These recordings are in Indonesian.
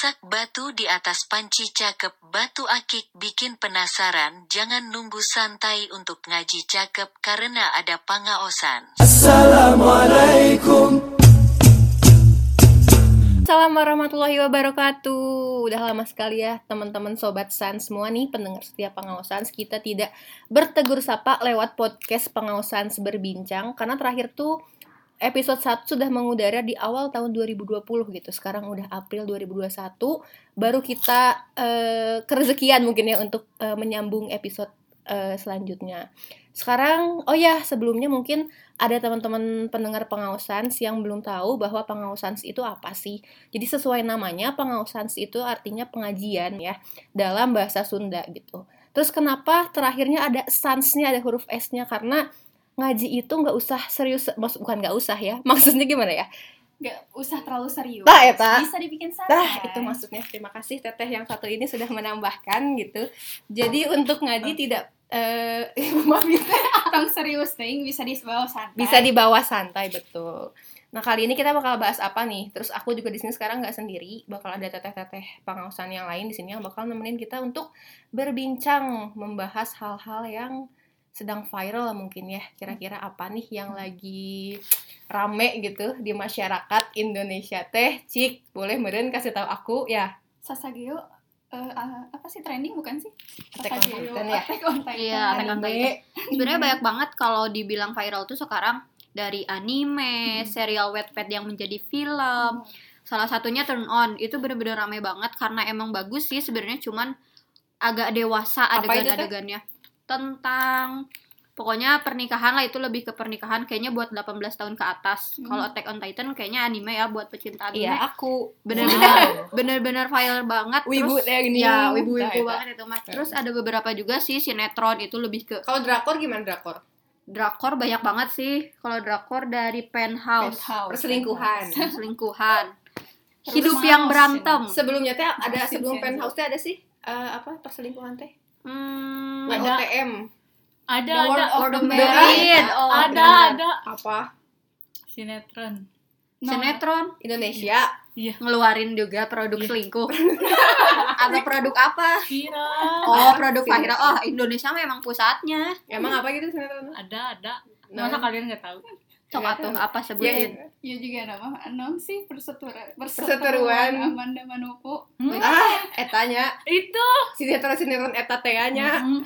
Masak batu di atas panci cakep batu akik bikin penasaran jangan nunggu santai untuk ngaji cakep karena ada pangaosan. Assalamualaikum Assalamualaikum warahmatullahi wabarakatuh. Udah lama sekali ya teman-teman sobat Sans semua nih pendengar setiap pengawasan kita tidak bertegur sapa lewat podcast pengawasan berbincang karena terakhir tuh episode 1 sudah mengudara di awal tahun 2020 gitu. Sekarang udah April 2021 baru kita eh, kerezekian mungkin ya untuk eh, menyambung episode eh, selanjutnya. Sekarang, oh ya, sebelumnya mungkin ada teman-teman pendengar pengawasan yang belum tahu bahwa pengawasan itu apa sih. Jadi sesuai namanya, pengawasan itu artinya pengajian ya, dalam bahasa Sunda gitu. Terus kenapa terakhirnya ada sans-nya, ada huruf S-nya? Karena ngaji itu nggak usah serius, maksud bukan nggak usah ya, maksudnya gimana ya? Gak usah terlalu serius. Nah, eta. Bisa dibikin santai. Nah, itu maksudnya. Terima kasih Teteh yang satu ini sudah menambahkan gitu. Jadi untuk ngaji tidak eh maaf ya, Tong serius nih bisa dibawa santai. bisa dibawa santai betul. Nah kali ini kita bakal bahas apa nih? Terus aku juga di sini sekarang nggak sendiri, bakal ada teteh-teteh pengawasan yang lain di sini yang bakal nemenin kita untuk berbincang membahas hal-hal yang sedang viral lah mungkin ya. Kira-kira apa nih yang lagi rame gitu di masyarakat Indonesia teh? Cik, boleh meren kasih tahu aku ya. Sasageo eh, ah, apa sih trending bukan sih? Attack on Sasageo, Titan ya? Attack on Titan. Iya, Attack on. Titan. Sebenarnya banyak banget kalau dibilang viral tuh sekarang dari anime, serial Wattpad yang menjadi film. Salah satunya Turn On itu bener-bener rame banget karena emang bagus sih sebenarnya cuman agak dewasa adegan-adegannya. Tentang pokoknya pernikahan lah itu lebih ke pernikahan kayaknya buat 18 tahun ke atas. Hmm. Kalau Attack on Titan kayaknya anime ya buat pecinta anime. Iya, aku Bener-bener bener-bener viral banget Wibu terus teh gini. ya wibu-wibu banget itu mas terus ada beberapa juga sih sinetron itu lebih ke Kalau drakor gimana drakor? drakor banyak banget sih kalau drakor dari penthouse, Penthouse. Perselingkuhan. selingkuhan Terus hidup yang ya. berantem Sebelumnya teh ada sebelum sensor. penthouse teh ada sih eh, apa perselingkuhan teh? Hmm, Ada. Ada. OTM. Ada, The World ada. of World the of Married. Married. Oh, ada, ada. Apa? Sinetron. No. sinetron Indonesia. Iya. ngeluarin juga produk Iya. selingkuh atau produk apa Viral. oh produk viral oh Indonesia memang pusatnya Emang apa gitu sinetron? Ada, ada. Nah. Masa kalian nggak tahu? Cok Nggak atuh apa sebutin Ya juga nama anom sih perseteruan Perseteruan. Amanda Manopo. Hmm? Ah, etanya Itu. sinetron sinetron eta tehnya. Hmm,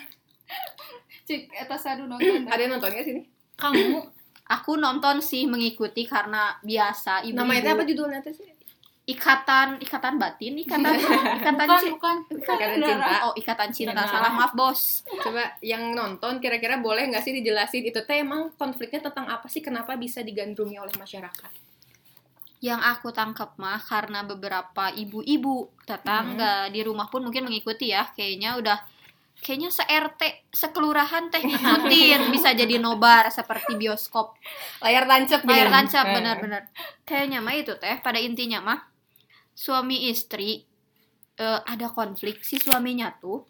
Cik eta sadu nonton. Ada yang nontonnya sini? Kamu aku nonton sih mengikuti karena biasa ibu Namanya teh apa judulnya teh sih? Ikatan ikatan batin ikatan ikatan bukan, bukan. Ikatan cinta. oh ikatan cinta Benar. salah maaf bos Coba yang nonton kira-kira boleh nggak sih dijelasin itu teh emang konfliknya tentang apa sih? Kenapa bisa digandrungi oleh masyarakat? yang aku tangkap mah karena beberapa ibu-ibu tetangga di rumah pun mungkin mengikuti ya kayaknya udah kayaknya se RT sekelurahan teh ngikutin bisa jadi nobar seperti bioskop Layar tancap layar tancap Eh. benar-benar kayaknya mah itu teh pada intinya mah suami istri eh, ada konflik si suaminya tuh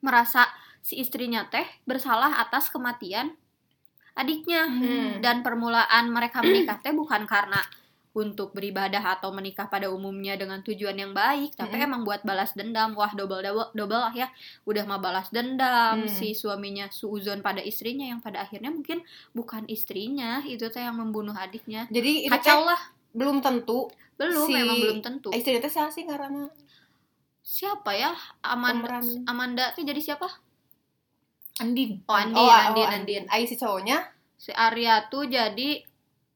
merasa si istrinya teh bersalah atas kematian adiknya Hmm. dan permulaan mereka menikah teh bukan karena untuk beribadah atau menikah pada umumnya dengan tujuan yang baik tapi Mm-mm. emang buat balas dendam wah double double double lah ya udah mah balas dendam Hmm. si suaminya suuzon pada istrinya yang pada akhirnya mungkin bukan istrinya itu teh yang membunuh adiknya Jadi itu kacau lah belum tentu. Belum Si- memang belum tentu. Istri teh siapa sih karena siapa ya? Amanda pemeran. Amanda tuh jadi siapa? Andin. oh Andin oh, Andin oh, Andin Ai si cowoknya. Si Arya tuh jadi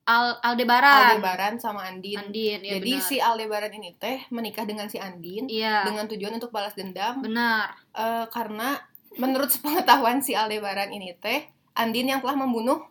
Al Aldebaran. Aldebaran sama Andin. Andin ya Jadi benar. si Aldebaran ini teh menikah dengan si Andin iya. dengan tujuan untuk balas dendam. Benar. Eh, karena menurut sepengetahuan si Aldebaran ini teh Andin yang telah membunuh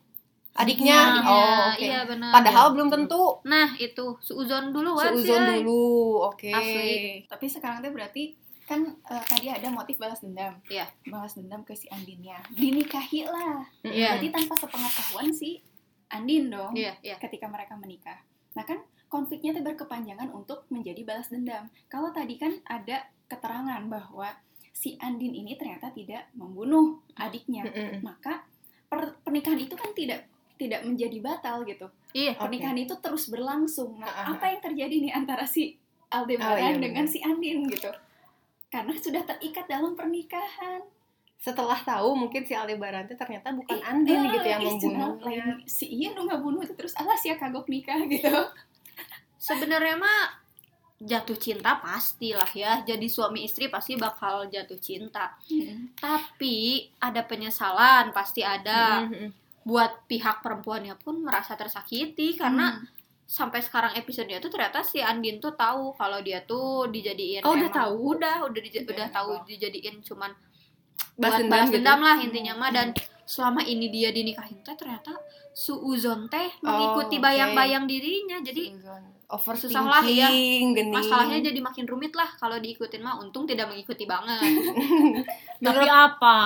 adiknya. Adiknya, Oh, oke. iya benar Padahal belum tentu. nah itu suuzon dulu Seuzon dulu. Oke. Asli. Tapi sekarang teh berarti kan eh, tadi ada motif balas dendam. Iya. Balas dendam ke si Andinnya. Dinikahi lah. Iya. Berarti tanpa sepengetahuan si Andin dong. iya iya ketika mereka menikah. Nah kan konfliknya itu berkepanjangan untuk menjadi balas dendam. Kalau tadi kan ada keterangan bahwa si Andin ini ternyata tidak membunuh adiknya, Mm-mm. maka per- pernikahan itu kan tidak tidak menjadi batal gitu. iya Pernikahan itu terus berlangsung. Nah, Ah, ah, apa yang terjadi nih antara si Aldebaran Oh, iya, dengan si Andin gitu. Karena sudah terikat dalam pernikahan. Setelah tahu mungkin si Aldebaran itu ternyata bukan Eh, Andin gitu yang lain si iya nu nggak bunuh itu terus alas ya kagok nikah gitu. sebenarnya mah jatuh cinta pastilah ya jadi suami istri pasti bakal jatuh cinta tapi ada penyesalan pasti ada Mm-mm. Buat pihak perempuannya pun merasa tersakiti karena Hmm. sampai sekarang episode tuh ternyata si Andin tuh tahu kalau dia tuh dijadiin Oh, udah tahu? udah udah dij- Udah. udah tahu dijadiin cuman Balas buat dendam balas gitu. dendam lah intinya Hmm. mah dan selama ini dia dinikahin teh ternyata suuzon teh Oh, mengikuti bayang-bayang dirinya jadi overthinking, susah lah ya. gening. masalahnya jadi makin rumit lah kalau diikutin mah untung tidak mengikuti banget Tapi apa?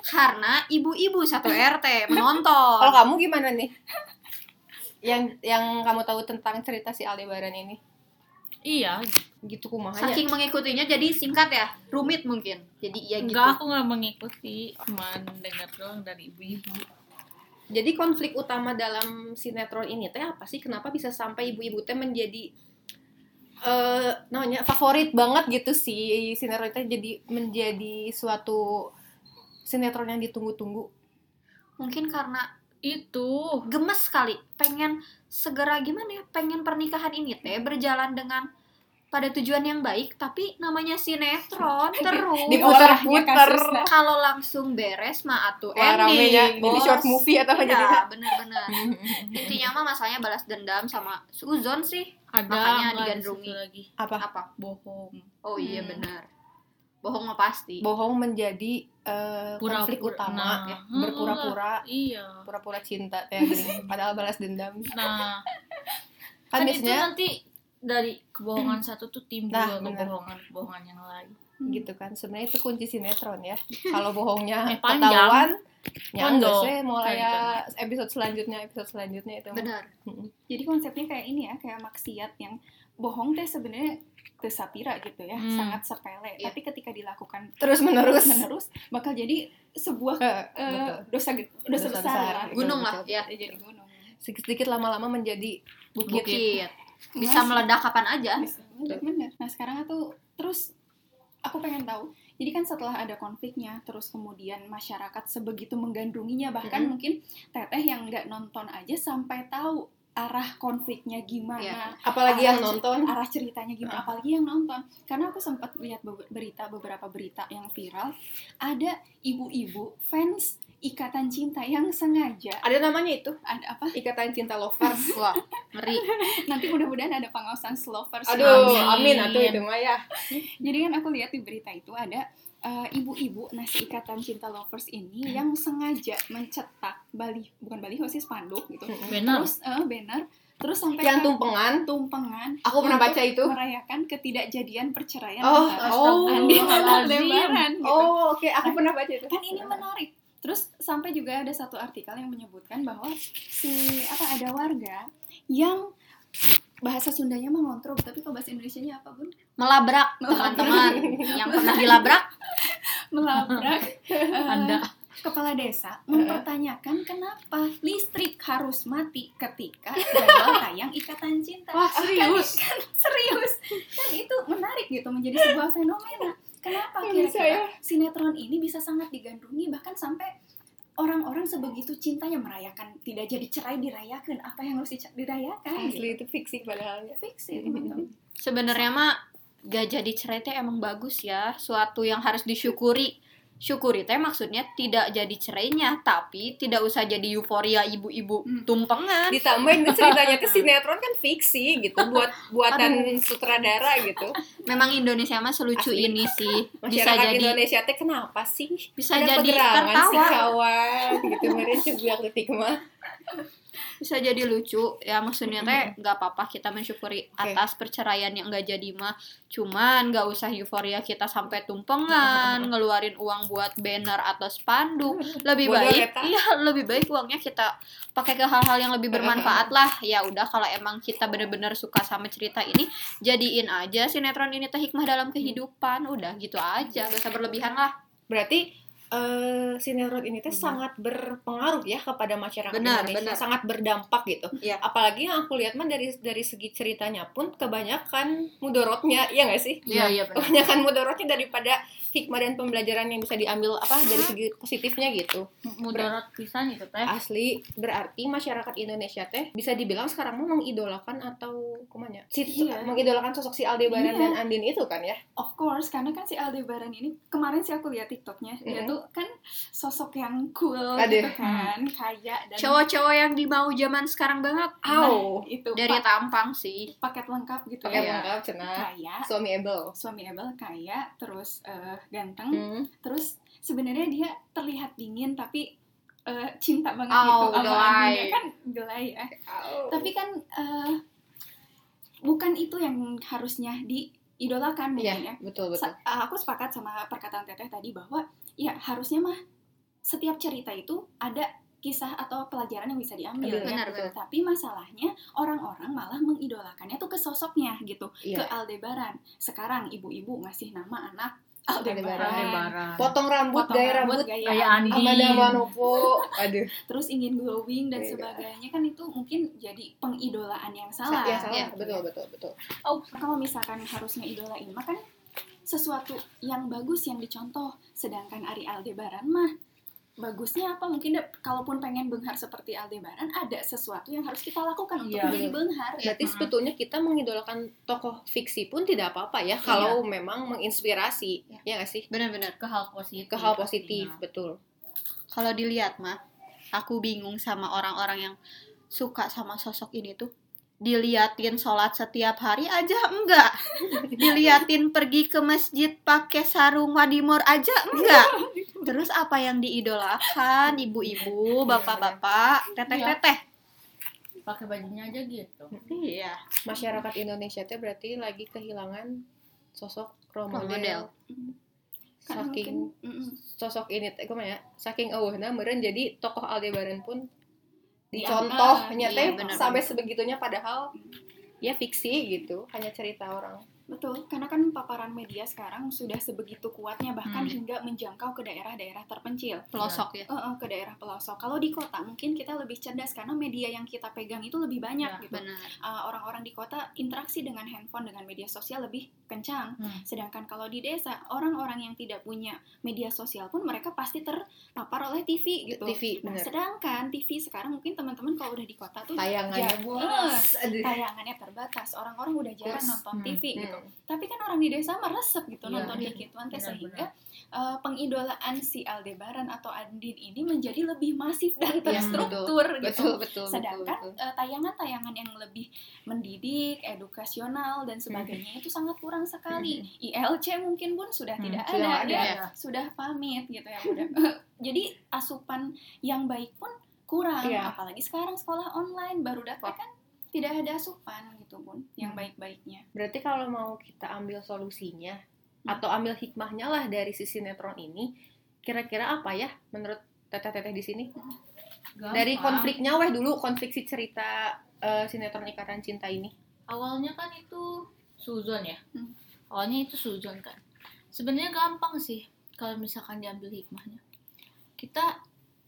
karena ibu-ibu satu RT menonton Kalau kamu gimana nih? Yang yang kamu tahu tentang cerita si Aldebaran ini? Iya, Gitu kumahanya. saking mengikutinya jadi singkat ya rumit mungkin jadi iya gitu enggak aku nggak mengikuti, cuman dengar doang dari ibu-ibu. Jadi konflik utama dalam sinetron ini teh apa sih? Kenapa bisa sampai ibu-ibu teh menjadi eh namanya favorit banget gitu sih sinetron teh jadi menjadi suatu sinetron yang ditunggu-tunggu. mungkin karena Itu gemes sekali pengen segera gimana ya pengen pernikahan ini teh berjalan dengan pada tujuan yang baik tapi namanya sinetron terus Diputar-putar. kalau langsung beres mah atuh ending jadi bos. short movie atau apa Iya, jadinya? bener-bener intinya mah masalahnya balas dendam sama Suzon sih ada Makanya digandrungi. lagi Apa? apa bohong. oh iya Hmm. benar bohong mah pasti Bohong menjadi eh, Pura-pura- konflik utama nah, ya. hmm, Berpura-pura Iya. pura-pura cinta gini. padahal balas dendam. Nah, Kan kan, itu biasanya nanti dari kebohongan satu tuh timbul Nah, benar. kebohongan-kebohongan yang lain. Gitu kan sebenarnya itu kunci sinetron ya kalau bohongnya Eh, ketahuan ya enggak Pondok. sih mulai ya episode selanjutnya episode selanjutnya itu benar Mm-mm. Jadi konsepnya kayak ini ya, kayak maksiat yang bohong teh sebenarnya tesapira gitu ya, Hmm. sangat sepele. Iya. Tapi ketika dilakukan terus menerus menerus bakal jadi sebuah eh, betul. dosa dosa, Dosa besar. besar. Gunung lah ya Jadi gunung. sedikit lama-lama menjadi bukit, bukit bisa meledak kapan aja Bisa, bener-bener. Nah sekarang tuh terus aku pengen tahu. Jadi kan setelah ada konfliknya, terus kemudian masyarakat sebegitu menggandrunginya, bahkan Mm-mm. mungkin teteh yang nggak nonton aja sampai tahu arah konfliknya gimana, Iya. apalagi yang nonton arah ceritanya gimana, apalagi yang nonton. Karena aku sempat lihat be- berita beberapa berita yang viral, ada ibu-ibu fans ikatan cinta yang sengaja ada namanya itu ada apa? ikatan cinta lovers wah ngeri Nanti mudah-mudahan ada pengawasan lovers. aduh amin Amin. atuh itu mah ya Jadi kan aku lihat di berita itu ada eh, ibu-ibu nah si ikatan cinta lovers ini Hmm. yang sengaja mencetak bali bukan baliho sih spanduk gitu. Benar. Terus eh, banner terus sampai yang tumpengan tumpengan Aku pernah baca itu. merayakan ketidakjadian perceraian Oh, oh. Andi. Aldebaran gitu. oh oke aku pernah baca itu Kan ini menarik. Terus sampai juga ada satu artikel yang menyebutkan bahwa si apa ada warga yang bahasa Sundanya mengontrol tapi kalau bahasa Indonesianya apa bun? melabrak teman-teman yang pernah dilabrak melabrak Anda. kepala desa mempertanyakan kenapa listrik harus mati ketika jadwal tayang ikatan cinta. Wah, serius? Kan, kan serius. Kan itu menarik gitu menjadi sebuah fenomena. Kenapa kira-kira ya. sinetron ini bisa sangat digandrungi bahkan sampai orang-orang sebegitu cintanya merayakan tidak jadi cerai dirayakan apa yang harus dirayakan asli itu fiksi padahal itu betul. sebenarnya mah gak jadi cerai teh emang bagus ya suatu yang harus disyukuri syukuri teh maksudnya tidak jadi cerainya tapi tidak usah jadi euforia ibu-ibu Hmm. tumpengan. Ditambahin itu ceritanya tuh sinetron kan fiksi gitu buat buatan sutradara gitu. Memang Indonesia mah selucu Asli. ini sih. Bisa masyarakat jadi Indonesia teh kenapa sih? Bisa ada jadi pegerangan sih tertawa. kawan gitu mereka cebuak detik mah bisa jadi lucu. Ya maksudnya teh nggak apa-apa kita mensyukuri Oke. atas perceraian yang nggak jadi mah. Cuman nggak usah euforia kita sampai tumpengan ngeluarin uang buat banner atau spanduk. Lebih Bodoh, baik Eta. iya lebih baik uangnya kita pakai ke hal-hal yang lebih bermanfaat lah. Ya udah kalau emang kita bener-bener suka sama cerita ini jadiin aja sinetron ini teh hikmah dalam kehidupan. Udah gitu aja gak usah berlebihan lah. Berarti eh, sinetron ini tuh Benar. sangat berpengaruh ya kepada masyarakat Benar, Indonesia, benar. sangat berdampak gitu. Iya. Apalagi yang aku lihat mah dari dari segi ceritanya pun kebanyakan mudorotnya, iya nggak sih? Iya, iya benar. Kebanyakan mudorotnya daripada hikmah dan pembelajaran yang bisa diambil apa dari segi positifnya gitu. Mudarat pisan itu teh. Asli berarti masyarakat Indonesia teh bisa dibilang sekarang mah mengidolakan atau kumanya? Si, Iya. mengidolakan sosok si Aldebaran Iya. dan Andin itu kan ya? Of course, karena kan si Aldebaran ini kemarin sih aku lihat TikToknya, dia Mm-mm. tuh kan sosok yang cool Aduh. gitu kan, kaya dan Cowok-cowok yang dimau zaman sekarang banget. Au. itu Dari pa- tampang sih. paket lengkap gitu Pakai ya. lengkap cenah. Kaya, Suami Ebel. suami Abel kaya, terus eh, ganteng, Hmm. terus sebenarnya dia terlihat dingin tapi eh, cinta banget Oh, gitu sama kan gelai ya. Tapi kan eh, bukan itu yang harusnya diidolakan mungkin Iya, ya. betul betul. Sa- uh, aku sepakat sama perkataan Teteh tadi bahwa ya harusnya mah setiap cerita itu ada kisah atau pelajaran yang bisa diambil Ambil, ya. benar. Tapi masalahnya orang-orang malah mengidolakannya tuh ke sosoknya gitu, ke Iya. Aldebaran. Sekarang ibu-ibu ngasih nama anak Aldebaran. Aldebaran. Potong rambut, Potong gaya rambut gaya Kayak Andi. Amanda Manopo. Aduh, terus ingin glowing dan Iya. sebagainya kan itu mungkin jadi pengidolaan yang salah. ya salah, Iya. betul betul betul. Oh, kalau misalkan harusnya idolain mah kan sesuatu yang bagus yang dicontoh. Sedangkan Ari Aldebaran mah bagusnya apa? Mungkin da- kalaupun pengen benghar seperti Aldebaran ada sesuatu yang harus kita lakukan untuk Iya. menjadi benghar. Berarti Mm-mm. sebetulnya kita mengidolakan tokoh fiksi pun tidak apa-apa ya kalau memang menginspirasi, Iya. ya nggak sih? Benar-benar. ke hal positif. Ke hal positif, pastinya. betul. Kalau dilihat mah, aku bingung sama orang-orang yang suka sama sosok ini tuh. Diliatin sholat setiap hari aja enggak. Diliatin pergi ke masjid pakai sarung wadimor aja enggak. Terus apa yang diidolakan ibu-ibu, bapak-bapak, teteh-teteh? Pakai bajunya aja gitu. Iya. Masyarakat Indonesia itu berarti lagi kehilangan sosok role Role model. Karena Saking sosok ini teh kumaha ya? Saking eueuhna meureun jadi tokoh Aldebaran pun Iya, dicontohnya iya, teh sampai sebegitunya padahal ya fiksi gitu, hanya cerita orang. Betul, karena kan paparan media sekarang sudah sebegitu kuatnya bahkan Hmm. hingga menjangkau ke daerah-daerah terpencil. Pelosok ya. Eh, eh, ke daerah pelosok. Kalau di kota mungkin kita lebih cerdas karena media yang kita pegang itu lebih banyak Ya, gitu. Uh, orang-orang di kota interaksi dengan handphone dengan media sosial lebih kencang. Hmm. Sedangkan kalau di desa orang-orang yang tidak punya media sosial pun mereka pasti terpapar oleh TV gitu. TV Nah, bener. sedangkan TV sekarang mungkin teman-teman kalau udah di kota tuh Tayangannya bos. Aduh. tayangannya terbatas. Orang-orang udah jarang nonton Hmm, TV gitu. Hmm. Tapi kan orang di desa meresep gitu Iya, nonton teh Benar, sehingga uh, pengidolaan si Aldebaran atau Andin ini menjadi lebih masif dan Iya, terstruktur betul, gitu. betul, betul, Sedangkan betul, eh, tayangan-tayangan yang lebih mendidik, edukasional dan sebagainya itu sangat kurang sekali. ILC mungkin pun sudah Hmm, tidak ada, ada, ya. sudah pamit gitu ya udah. Jadi asupan yang baik pun kurang, Iya. apalagi sekarang sekolah online baru datang kan tidak ada asupan gitu bun yang Hmm. baik-baiknya. Berarti kalau mau kita ambil solusinya Hmm. atau ambil hikmahnya lah dari si sinetron ini, kira-kira apa ya menurut teteh-teteh di sini? Gampang. Dari konfliknya weh dulu konflik si cerita eh, sinetron Ikatan Cinta ini. awalnya kan itu suzon ya. Hmm. Awalnya itu suzon kan. Sebenarnya gampang sih kalau misalkan diambil hikmahnya. Kita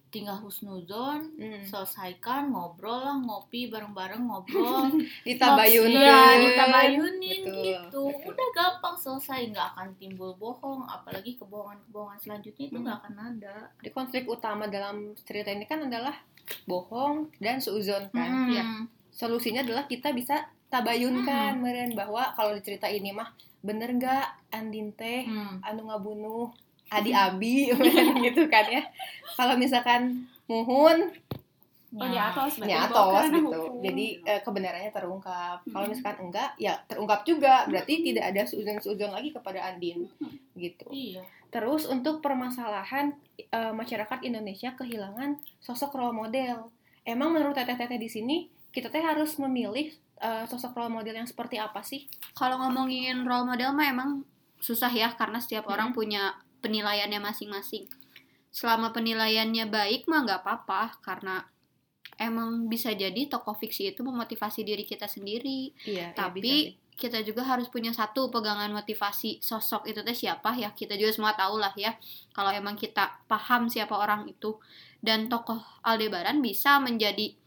tinggal husnuzon, Hmm. selesaikan ngobrol lah ngopi bareng-bareng ngobrol Ditabayun. Iya, ditabayunin Betul. gitu. Udah gampang selesai, nggak akan timbul bohong, apalagi kebohongan-kebohongan selanjutnya itu Hmm. nggak akan ada. Di konflik utama dalam cerita ini kan adalah bohong dan seuzon kan. Hmm. Ya, solusinya adalah kita bisa tabayunkan meren bahwa kalau di cerita ini mah bener nggak Andin teh Hmm. anu ngabunuh adi abi gitu kan ya. Kalau misalkan muhun Oh, Ya. ke ranah gitu. Hukum. jadi eh, kebenarannya terungkap. Kalau misalkan enggak ya terungkap juga. Berarti tidak ada seuzon-seuzon lagi kepada Andin gitu. Iya. terus untuk permasalahan eh, masyarakat Indonesia kehilangan sosok role model. Emang menurut teteh-teteh di sini kita teh harus memilih eh, sosok role model yang seperti apa sih? Kalau ngomongin role model mah emang susah ya karena setiap Hmm. orang punya penilaiannya masing-masing. Selama penilaiannya baik mah nggak apa-apa karena emang bisa jadi tokoh fiksi itu memotivasi diri kita sendiri. iya Tapi kita juga harus punya satu pegangan motivasi sosok itu teh siapa ya kita juga semua tahu lah ya kalau emang kita paham siapa orang itu dan tokoh Aldebaran bisa menjadi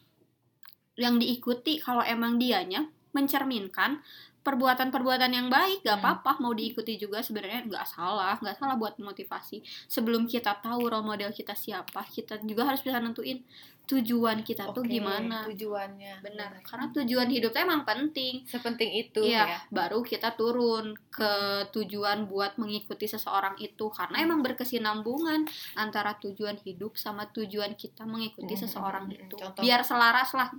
yang diikuti kalau emang dianya mencerminkan perbuatan-perbuatan yang baik gak Hmm. apa-apa mau diikuti juga sebenarnya nggak salah nggak salah buat motivasi sebelum kita tahu role model kita siapa kita juga harus bisa nentuin tujuan kita tuh Oke, gimana tujuannya benar karena tujuan hidup tuh emang penting sepenting itu Iya, ya baru kita turun ke tujuan buat mengikuti seseorang itu karena emang berkesinambungan antara tujuan hidup sama tujuan kita mengikuti Hmm, seseorang hmm, hmm. itu. Contoh. Biar selaras lah.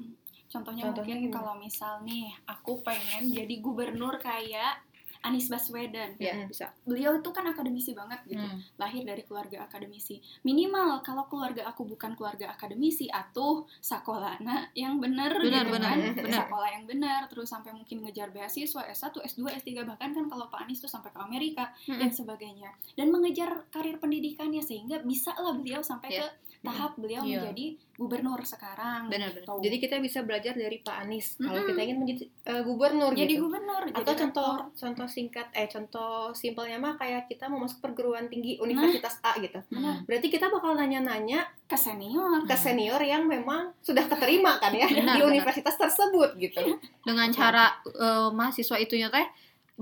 Contohnya, Contohnya mungkin kalau misal nih aku pengen jadi gubernur kayak Anies Baswedan. Ya, Hmm. bisa. Beliau itu kan akademisi banget gitu. Hmm. Lahir dari keluarga akademisi. Minimal kalau keluarga aku bukan keluarga akademisi atuh sekolahna yang bener Benar, gitu benar, kan. benar. Sekolah yang benar terus sampai mungkin ngejar beasiswa S1, S2, S3 bahkan kan kalau Pak Anies tuh sampai ke Amerika Mm-mm. dan sebagainya. Dan mengejar karir pendidikannya sehingga bisa lah beliau sampai Iya. ke tahap beliau Iya. menjadi gubernur sekarang. Benar-benar. Gitu. jadi kita bisa belajar dari Pak Anies kalau Mm-mm. kita ingin menjadi eh, gubernur jadi gitu gubernur atau jadi contoh rektor. contoh singkat eh contoh simpelnya mah kayak kita mau masuk perguruan tinggi universitas A gitu Benar. berarti kita bakal nanya-nanya ke senior ke senior yang memang sudah keterima kan ya Benar, di benar. universitas tersebut gitu Dengan cara eh, mahasiswa itunya teh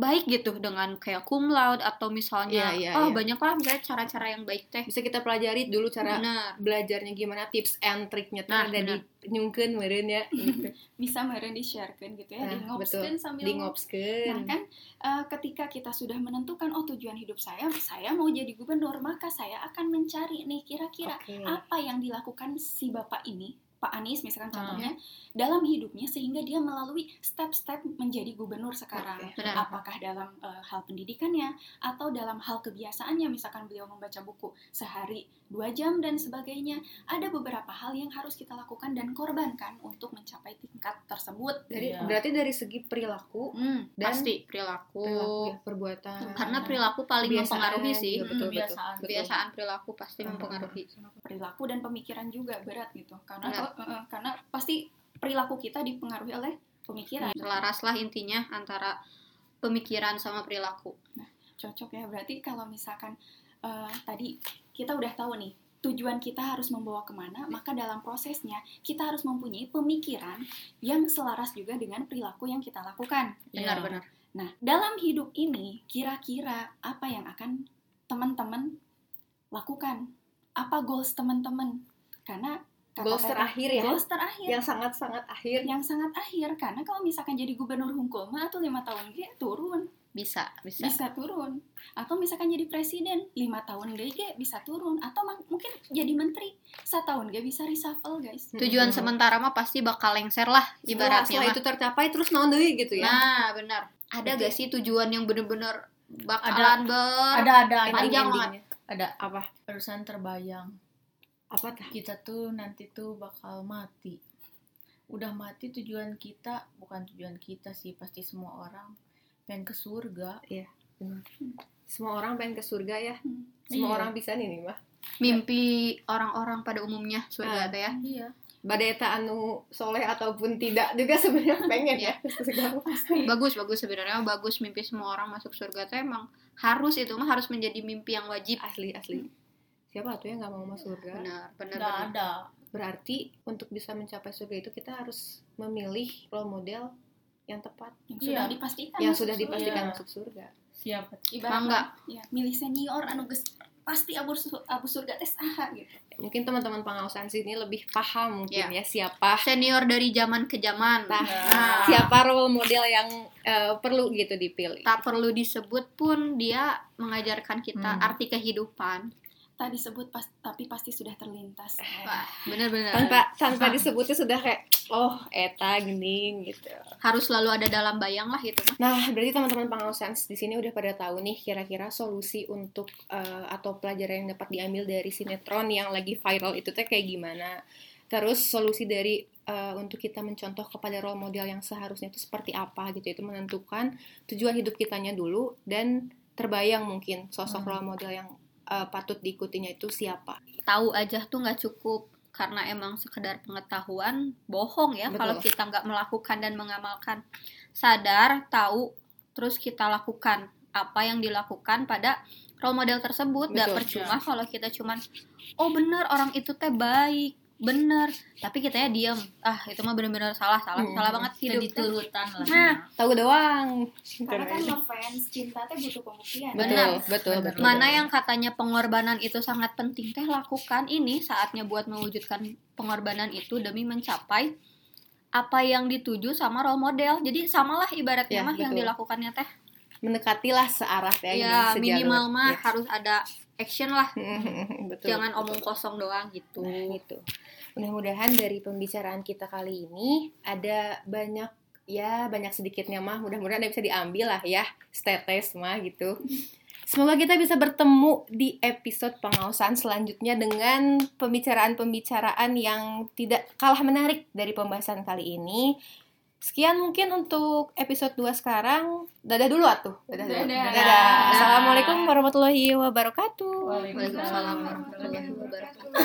baik gitu dengan kayak cum laude atau misalnya Iya, iya, oh iya. banyak lah misalnya cara-cara yang baik teh. bisa kita pelajari dulu cara Benar. belajarnya gimana tips and triknya tuh Nah, ada di nyungkeun meureun ya gitu. bisa meren di sharekan gitu ya Nah, di sambil di Nah kan eh, ketika kita sudah menentukan oh tujuan hidup saya saya mau jadi gubernur maka saya akan mencari nih kira-kira Oke. apa yang dilakukan si bapak ini Pak Anies misalkan Hmm. contohnya dalam hidupnya sehingga dia melalui step-step menjadi gubernur sekarang. Benar. apakah dalam eh, hal pendidikannya atau dalam hal kebiasaannya misalkan beliau membaca buku sehari dua jam dan sebagainya ada beberapa hal yang harus kita lakukan dan korbankan untuk mencapai tingkat tersebut Dari, Iya. berarti dari segi perilaku Hmm, Dan pasti perilaku. perilaku ya, perbuatan Karena perilaku paling kebiasaan mempengaruhi sih. juga, betul, Kebiasaan. betul. Kebiasaan perilaku pasti Hmm. mempengaruhi. perilaku dan pemikiran juga berat gitu karena Benar. Karena pasti perilaku kita dipengaruhi oleh pemikiran Selaras lah intinya antara pemikiran sama perilaku. cocok ya berarti kalau misalkan eh, tadi kita udah tahu nih tujuan kita harus membawa ke mana maka dalam prosesnya kita harus mempunyai pemikiran yang selaras juga dengan perilaku yang kita lakukan Iya. Benar-benar. nah dalam hidup ini kira-kira apa yang akan teman-teman lakukan apa goals teman-teman karena Goals terakhir ya? Goals terakhir. Yang sangat-sangat akhir. Yang sangat akhir karena kalau misalkan jadi gubernur hukum mah atau lima tahun ge turun. Bisa, bisa. bisa turun. Atau misalkan jadi presiden lima tahun ge ge bisa turun. Atau mungkin jadi menteri setahun ge bisa reshuffle guys. Tujuan Hmm. sementara mah pasti bakal lengser lah ibaratnya setelah itu tercapai terus naon deui gitu ya? Nah, benar. Ada Berarti- gak sih tujuan yang bener-bener bakalan ber ada ada. Panjang ada. Apa? Barusan terbayang apa tah kita tuh nanti tuh bakal mati. Udah mati tujuan kita bukan tujuan kita sih pasti semua orang pengen ke surga. Semua orang pengen ke surga ya? Hmm. semua Iya. orang bisa nih nih mah mimpi orang-orang pada umumnya surga Ah. teh ya. iya. Badeta anu soleh ataupun tidak juga sebenarnya pengen ya surga. Bagus, bagus sebenarnya. Bagus mimpi semua orang masuk surga teh emang harus itu mah harus menjadi mimpi yang wajib. asli asli siapa tuh yang nggak mau masuk surga Benar, benar. nggak benar. ada berarti untuk bisa mencapai surga itu kita harus memilih role model yang tepat yang Iya. sudah dipastikan yang masuk sudah surga. dipastikan Iya. masuk surga siapa ibarat Mangga. ya milih senior anu geus pasti abu, abu surga tes aha gitu mungkin teman-teman pengawasan sini lebih paham mungkin Ya. ya siapa Senior dari zaman ke zaman. Nah, Nah. siapa role model yang eh, perlu gitu dipilih Tak perlu disebut pun dia mengajarkan kita Hmm. arti kehidupan. Tak disebut pas, tapi pasti sudah terlintas Wah, benar-benar. tanpa tanpa disebutnya sudah kayak oh eta gini gitu Harus selalu ada dalam bayang lah itu mah. Nah, berarti teman-teman pengawasan di sini udah pada tahu nih kira-kira solusi untuk eh, atau pelajaran yang dapat diambil dari sinetron yang lagi viral itu teh kayak gimana. Terus solusi dari eh, untuk kita mencontoh kepada role model yang seharusnya itu seperti apa gitu. Itu menentukan tujuan hidup kitanya dulu dan terbayang mungkin sosok Hmm. role model yang eh, patut diikutinya itu siapa. Tahu aja tuh nggak cukup karena emang sekedar pengetahuan bohong ya Betul. kalau kita nggak melakukan dan mengamalkan. Sadar, tahu terus kita lakukan apa yang dilakukan pada role model tersebut Gak Betul. percuma kalau kita cuman oh bener orang itu teh baik bener tapi kitanya diem ah itu mah bener-bener salah salah Hmm. salah banget hidup Jadi teh. turutan lah. Nah, Tahu doang. Karena kan ngefans cinta teh butuh pembuktian. Benar. Betul, betul, betul. mana yang katanya pengorbanan itu sangat penting teh lakukan ini saatnya buat mewujudkan pengorbanan itu demi mencapai apa yang dituju sama role model jadi samalah ibaratnya Ya, mah yang betul. dilakukannya teh mendekatilah searah ya, ya sejalur. minimal mah Ya. harus ada action lah betul. jangan omong kosong doang gitu Nah, itu. Mudah-mudahan dari pembicaraan kita kali ini ada banyak ya banyak sedikitnya mah mudah-mudahan ada bisa diambil lah ya status mah gitu. Semoga kita bisa bertemu di episode pengawasan selanjutnya dengan pembicaraan-pembicaraan yang tidak kalah menarik dari pembahasan kali ini. Sekian mungkin untuk episode 2 sekarang. Dadah dulu atuh. Dadah. dulu. Dadah. Dadah. Assalamualaikum warahmatullahi wabarakatuh. Waalaikumsalam warahmatullahi wabarakatuh